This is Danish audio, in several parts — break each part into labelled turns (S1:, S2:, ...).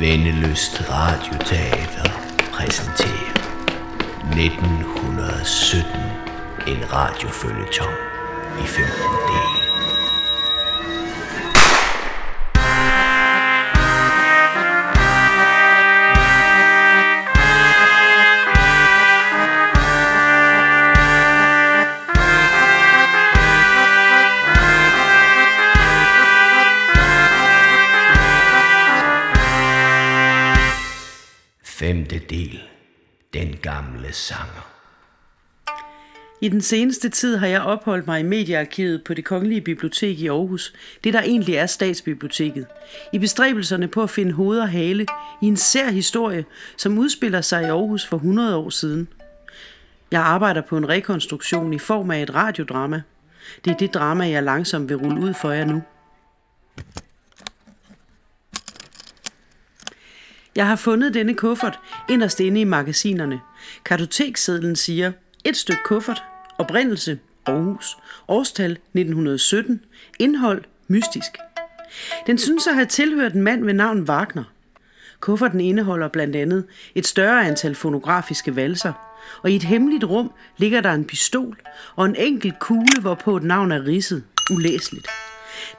S1: Vendeløst Radioteater præsenterer 1917 en radiofølgetong i 15 dele. Femte del. Den gamle sanger.
S2: I den seneste tid har jeg opholdt mig i mediearkivet på det Kongelige Bibliotek i Aarhus, det der egentlig er statsbiblioteket, i bestræbelserne på at finde hoved og hale i en sær historie, som udspiller sig i Aarhus for 100 år siden. Jeg arbejder på en rekonstruktion i form af et radiodrama. Det er det drama, jeg langsomt vil rulle ud for jer nu. Jeg har fundet denne kuffert inderst inde i magasinerne. Kartoteksedlen siger, et stykke kuffert, oprindelse, Aarhus, årstal 1917, indhold, mystisk. Den synes at have tilhørt en mand ved navn Wagner. Kufferten indeholder blandt andet et større antal fonografiske valser, og i et hemmeligt rum ligger der en pistol og en enkelt kugle, hvorpå et navn er ridset, ulæseligt.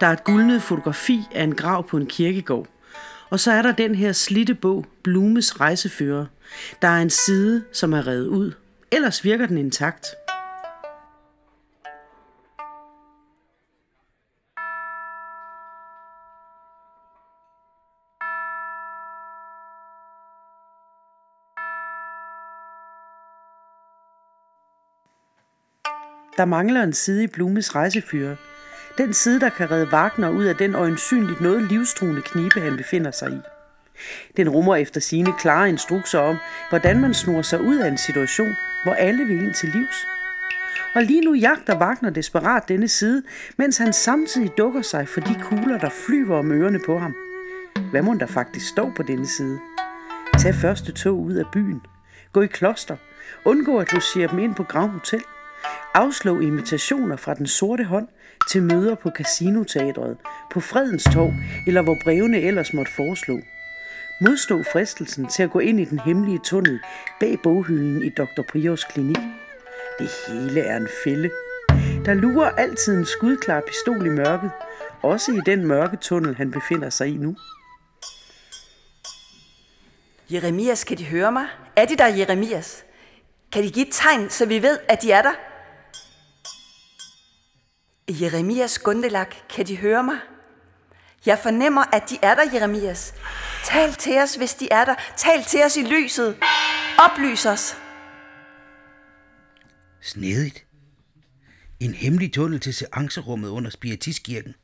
S2: Der er et guldnet fotografi af en grav på en kirkegård. Og så er der den her slitte bog, Blumes rejsefører. Der er en side, som er revet ud. Ellers virker den intakt. Der mangler en side i Blumes rejsefører. Den side, der kan redde Wagner ud af den øjensynligt noget livstruende knibe, han befinder sig i. Den rummer efter sine klare instrukser om, hvordan man snor sig ud af en situation, hvor alle vil ind til livs. Og lige nu jagter Wagner desperat denne side, mens han samtidig dukker sig for de kugler, der flyver om ørerne på ham. Hvad må der faktisk stå på denne side? Tag første tog ud af byen. Gå i kloster. Undgå at logere dem ind på Grav Hotel. Afslå invitationer fra den sorte hånd til møder på Casinoteatret, på Fredens Torv eller hvor brevene ellers måtte foreslå. Modstå fristelsen til at gå ind i den hemmelige tunnel bag boghylden i Dr. Prios klinik. Det hele er en fælde. Der lurer altid en skudklar pistol i mørket, også i den mørke tunnel, han befinder sig i nu.
S3: Jeremias, kan de høre mig? Er de der, Jeremias? Kan de give et tegn, så vi ved, at de er der? Jeremias Gundelak, kan de høre mig? Jeg fornemmer, at de er der, Jeremias. Tal til os, hvis de er der. Tal til os i lyset. Oplys os.
S4: Snedigt. En hemmelig tunnel til seancerummet under Spiritistkirken.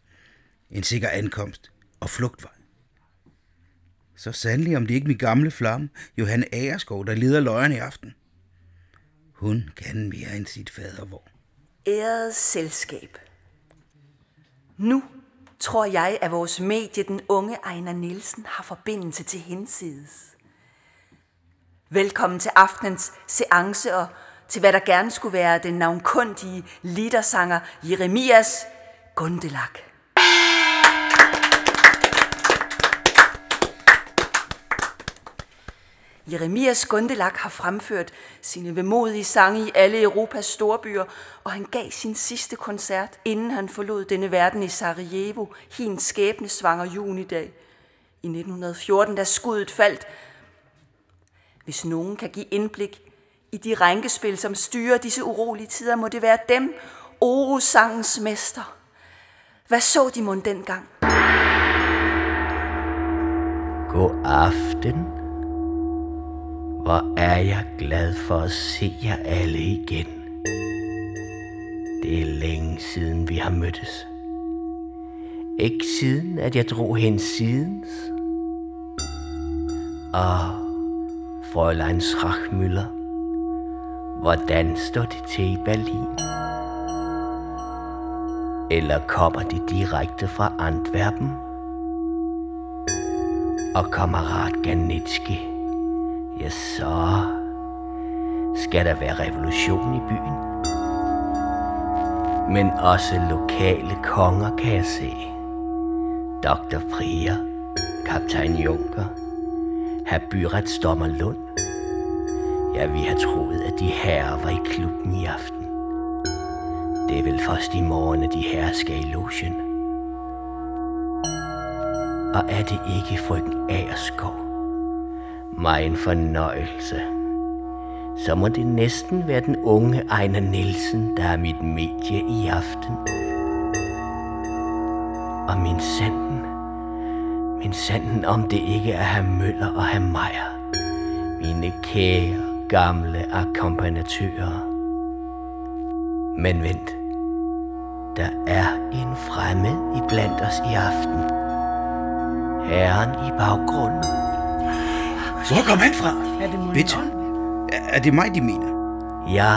S4: En sikker ankomst og flugtvej. Så sandelig om det ikke min gamle flamme, Johanne Agerskov, der leder løjerne i aften. Hun kan mere end sit fadervor.
S3: Æret selskab. Nu tror jeg, at vores medie, den unge Ejner Nielsen, har forbindelse til hensides. Velkommen til aftenens seance og til hvad der gerne skulle være den navnkundige litersanger Jeremias Gundelak. Jeremias Gundelak har fremført sine vemodige sange i alle Europas storbyer, og han gav sin sidste koncert, inden han forlod denne verden i Sarajevo, hin skæbne svanger junidag. I 1914, da skuddet faldt. Hvis nogen kan give indblik i de rænkespil, som styrer disse urolige tider, må det være dem, Oro-sangens mester. Hvad så de mund dengang?
S1: God aften. Hvor er jeg glad for at se jer alle igen. Det er længe siden vi har mødtes. Ikke siden, at jeg drog hen sidens. Og Fräulein Schachmüller, hvordan står det til i Berlin? Eller kommer de direkte fra Antwerpen? Og kammerat Ganitski, ja så skal der være revolution i byen. Men også lokale konger kan jeg se. Dr. Prier, kaptajn Junker, herr byretsdommer Lund. Ja, vi har troet, at de herrer var i klubben i aften. Det er vel først i morgen, at de herrer skal i logen. Og er det ikke frøken Agerskov? Mig en fornøjelse. Så må det næsten være den unge Ejner Nielsen, der er mit medie i aften. Og min sanden, min sanden om det ikke er herr Møller og herr Meier, mine kære gamle akkompagnatører. Men vent, der er en fremmed i blandt os i aften. Herren i baggrunden.
S4: Hvor kom han fra?
S2: Er det muligt?
S4: Bitte. Er, er det mig, de mener?
S1: Ja,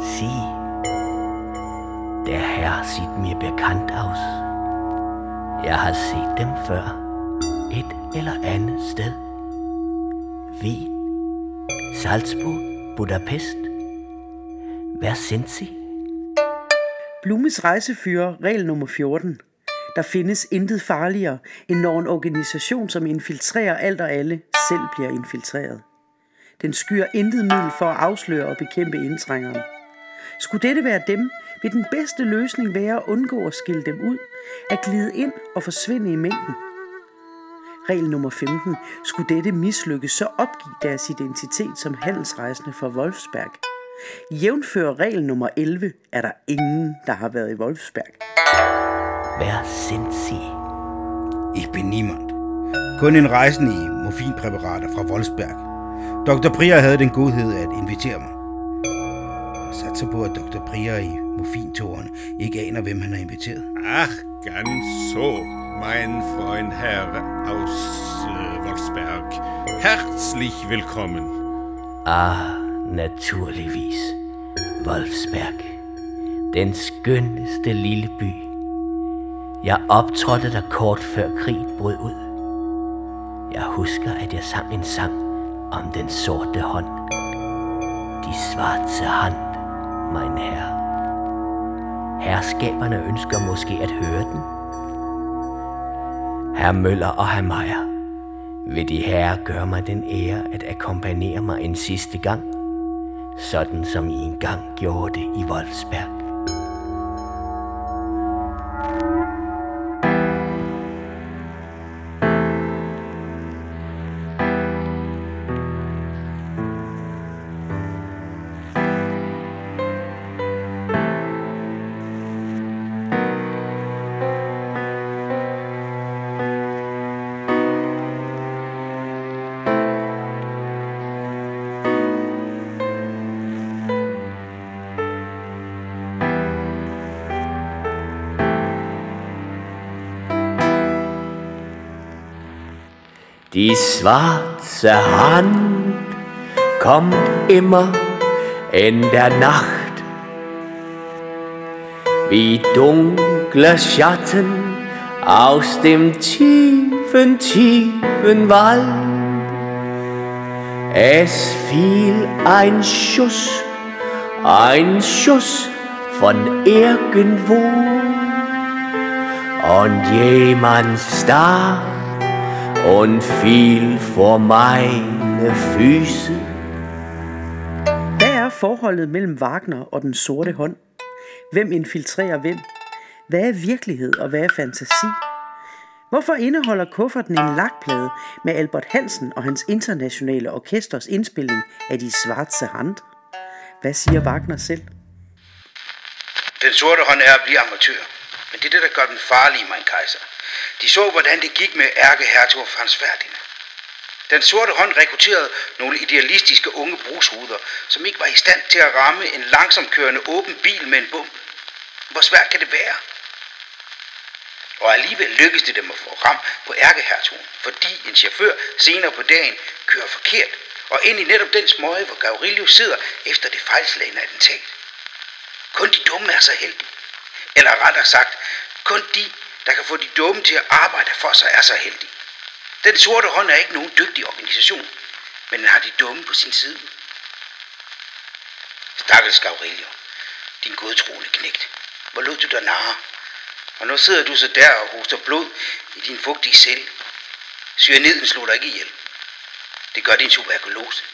S1: sig. Der Herr sieht mir bekannt aus. Jeg har set dem før. Et eller andet sted. Wien, Salzburg, Budapest. Hvad sind Sie?
S2: Blumes rejsefyre, regel nummer 14. Der findes intet farligere, end når en organisation, som infiltrerer alt og alle, selv bliver infiltreret. Den skyer intet middel for at afsløre og bekæmpe indtrængeren. Skulle dette være dem, vil den bedste løsning være at undgå at skille dem ud, at glide ind og forsvinde i mængden. Regel nummer 15. Skulle dette mislykkes, så opgiv deres identitet som handelsrejsende fra Wolfsberg. Jævnfører regel nummer 11 er der ingen, der har været i Wolfsberg.
S1: Wer sind Sie?
S4: Ich bin niemand. Kun en rejsende i morfinpræparater fra Wolfsberg. Dr. Prier havde den godhed at invitere mig. Jeg satser på, at Dr. Prier i morfintårerne ikke aner, hvem han har inviteret.
S5: Ach, ganz so, mein Freund Herr aus äh, Wolfsberg. Herzlich willkommen.
S1: Ah, naturligvis. Wolfsberg. Den skønneste lille by. Jeg optrådte der kort før krigen brød ud. Jeg husker, at jeg sang en sang om den sorte hånd. De svarte hand, mein herre. Herskaberne ønsker måske at høre den. Herr Møller og herr Meier, vil de herre gøre mig den ære at akkompagnere mig en sidste gang, sådan som I engang gjorde det i Wolfsberg. Die schwarze Hand kommt immer in der Nacht, wie dunkle Schatten aus dem tiefen, tiefen Wald. Es fiel ein Schuss, ein Schuss von irgendwo und jemand starb und fiel vor meine Füße.
S2: Hvad er forholdet mellem Wagner og den sorte hånd? Hvem infiltrerer hvem? Hvad er virkelighed og hvad er fantasi? Hvorfor indeholder kufferten en lakplade med Albert Hansen og hans internationale orkesters indspilning af De Svartse Hand? Hvad siger Wagner selv?
S4: Den sorte hånd er at blive amatør. Men det er det, der gør den farlige, mein kejser. De så, hvordan det gik med ærkehertug Frans Ferdinand. Den sorte hånd rekrutterede nogle idealistiske unge brugshuder, som ikke var i stand til at ramme en langsomkørende åben bil med en bump. Hvor svært kan det være? Og alligevel lykkedes det dem at få ram på ærkehertugen, fordi en chauffør senere på dagen kører forkert og ind i netop den smøge, hvor Gavrilio sidder efter det fejlslagende attentat. Kun de dumme er så heldige. Eller rettere sagt, kun de, der kan få de dumme til at arbejde for sig, er så heldig. Den sorte hånd er ikke nogen dygtig organisation, men den har de dumme på sin side. Stakkels Gavrilio, din godtroende knægt. Hvor lod du dig narre? Og nu sidder du så der og hoster blod i din fugtige celle. Syreniden slog dig ikke ihjel. Det gør din tuberkulose.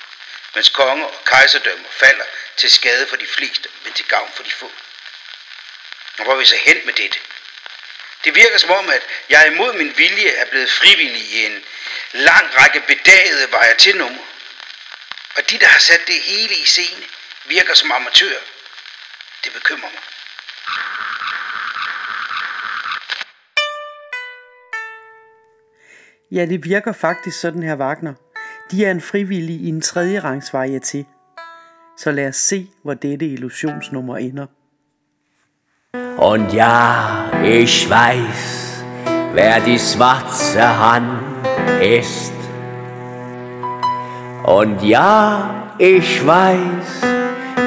S4: Mens konger og kejserdømmer falder til skade for de fleste, men til gavn for de få. Og hvor er vi så hen med dette? Det virker som om, at jeg imod min vilje er blevet frivillig i en lang række bedagede vejer til nummer. Og de, der har sat det hele i scene, virker som amatører. Det bekymrer mig.
S2: Ja, det virker faktisk sådan her, Wagner. De er en frivillig i en tredje rangs varieté. Så lad os se, hvor dette illusionsnummer ender.
S1: Und ja, ich weiß, wer die schwarze Hand ist. Und ja, ich weiß,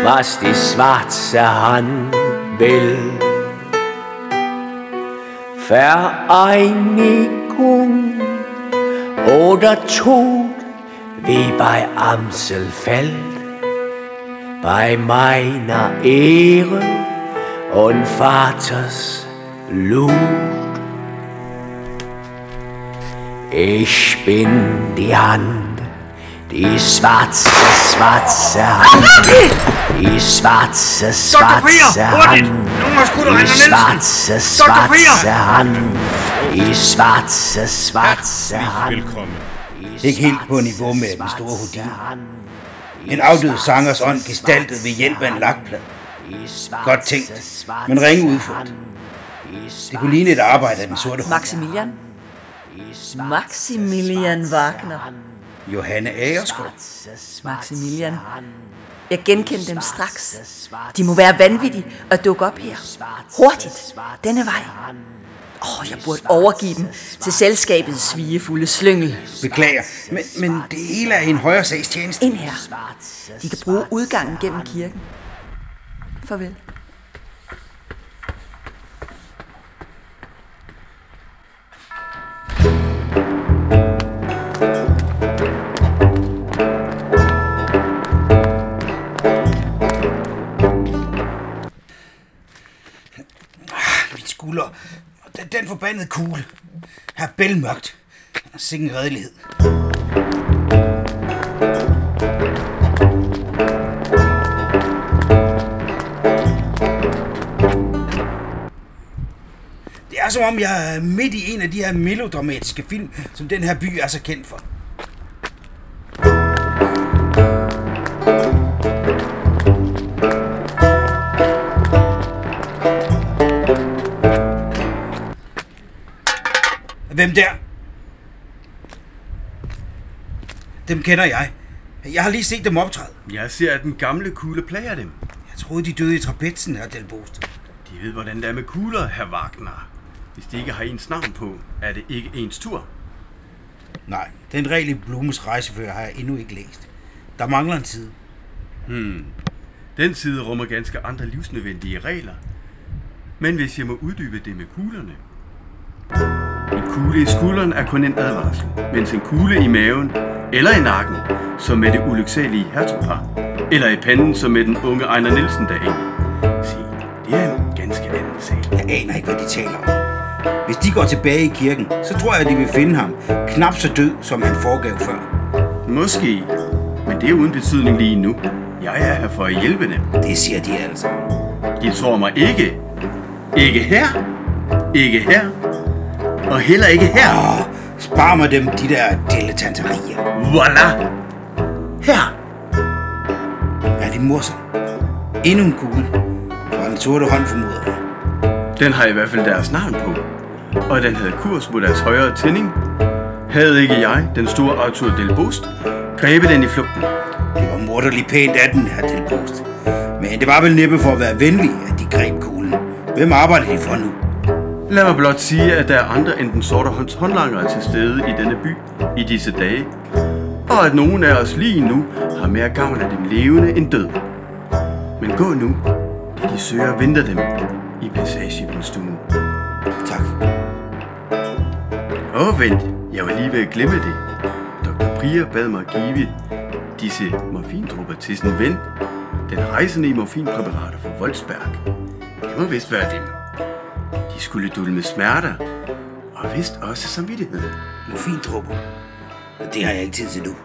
S1: was die schwarze Hand will. Vereinigung oder Tod, wie bei Amselfeld, bei meiner Ehre und Vaters Blut. Ich bin die Hand, die schwarze, schwarze Hand, die schwarze, schwarze Hand, die schwarze, schwarze Hand, die schwarze, schwarze Hand.
S4: Ikke helt på niveau med den store Houdini. En afdød sangers ånd gestaltet ved hjælp af en lakplade. Godt tænkt, men ringe udført. Det kunne ligne et arbejde af den sorte hånd.
S3: Maximilian? Maximilian Wagner.
S4: Johanne Agerskov.
S3: Maximilian. Jeg genkendte dem straks. De må være vanvittige at dukke op her. Hurtigt. Denne vej. Åh, oh, jeg burde overgive dem til selskabets svigefulde slyngel.
S4: Beklager, men, men det hele er en højere sags tjeneste.
S3: Ind her. De kan bruge udgangen gennem kirken. Farvel.
S4: Ah, min skulder. Den, den forbandede kugle. Her er bælmørkt. en redelighed. Er som om, jeg er midt i en af de her melodramatiske film, som den her by er så kendt for. Hvem der? Dem kender jeg. Jeg har lige set dem optræde.
S6: Jeg ser, at den gamle kugle plager dem.
S4: Jeg troede, de døde i trapetsen, her Del Bost.
S6: De ved, hvordan det er med kugler, herr Wagner. Hvis de ikke har ens navn på, er det ikke ens tur.
S4: Nej, den regel i Blumes rejsefører har jeg endnu ikke læst. Der mangler en side.
S6: Den side rummer ganske andre livsnødvendige regler. Men hvis jeg må uddybe det med kuglerne. En kugle i skulderen er kun en advarsel, mens en kugle i maven eller i nakken, som med det ulyksalige hertugpar, eller i panden, som med den unge Ejner Nielsen derinde. Se, det er en ganske anden sag.
S4: Jeg aner ikke, hvad de taler om. Hvis de går tilbage i kirken, så tror jeg, at de vil finde ham knap så død, som han foregav før.
S6: Måske, men det er uden betydning lige nu. Jeg er her for at hjælpe dem.
S4: Det siger de altså.
S6: De tror mig ikke. Ikke her. Ikke her. Og heller ikke her.
S4: Åh, spar mig dem, de der dilettanterier.
S6: Voila! Her.
S4: Er det morsomt? Endnu en kugle. Fra den sorte hånd formoder jeg.
S6: Den har i hvert fald deres navn på. Og den havde kurs mod deres højre tænding. Havde ikke jeg, den store Arthur Del Bost, grebet den i flugten.
S4: Det var morderligt pænt af den, her Del Bost. Men det var vel næppe for at være venlig, at de greb kuglen. Hvem arbejder de for nu?
S6: Lad mig blot sige, at der er andre end den sorte hånds håndlanger til stede i denne by i disse dage. Og at nogen af os lige nu har mere gavn af dem levende end død. Men gå nu, da de søger venter dem i passagevindstuen.
S4: Tak.
S6: Åh, vent. Jeg var lige ved at glemme det. Dr. Prier bad mig give disse morfindrupper til sin ven, den rejsende i morfinpræparater fra Voldsberg. Det må vist være dem. De skulle dulme smerter, og vist også samvittighed.
S4: Morfintropper. Det har jeg ikke tid til nu.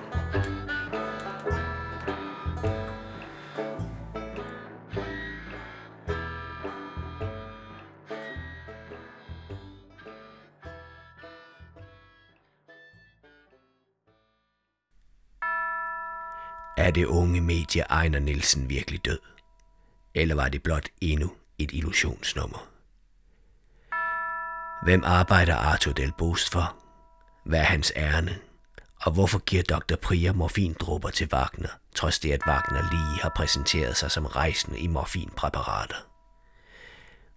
S1: Er det unge medie Ejner Nielsen virkelig død? Eller var det blot endnu et illusionsnummer? Hvem arbejder Arthur Del Bost for? Hvad er hans ærne? Og hvorfor giver Dr. Priya morfindrupper til Wagner, trods det at Wagner lige har præsenteret sig som rejsende i morfinpræparater?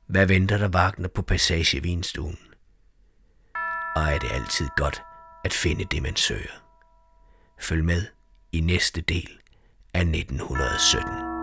S1: Hvad venter der Wagner på passage i vinstuen? Og er det altid godt at finde det, man søger? Følg med i næste del af 1917.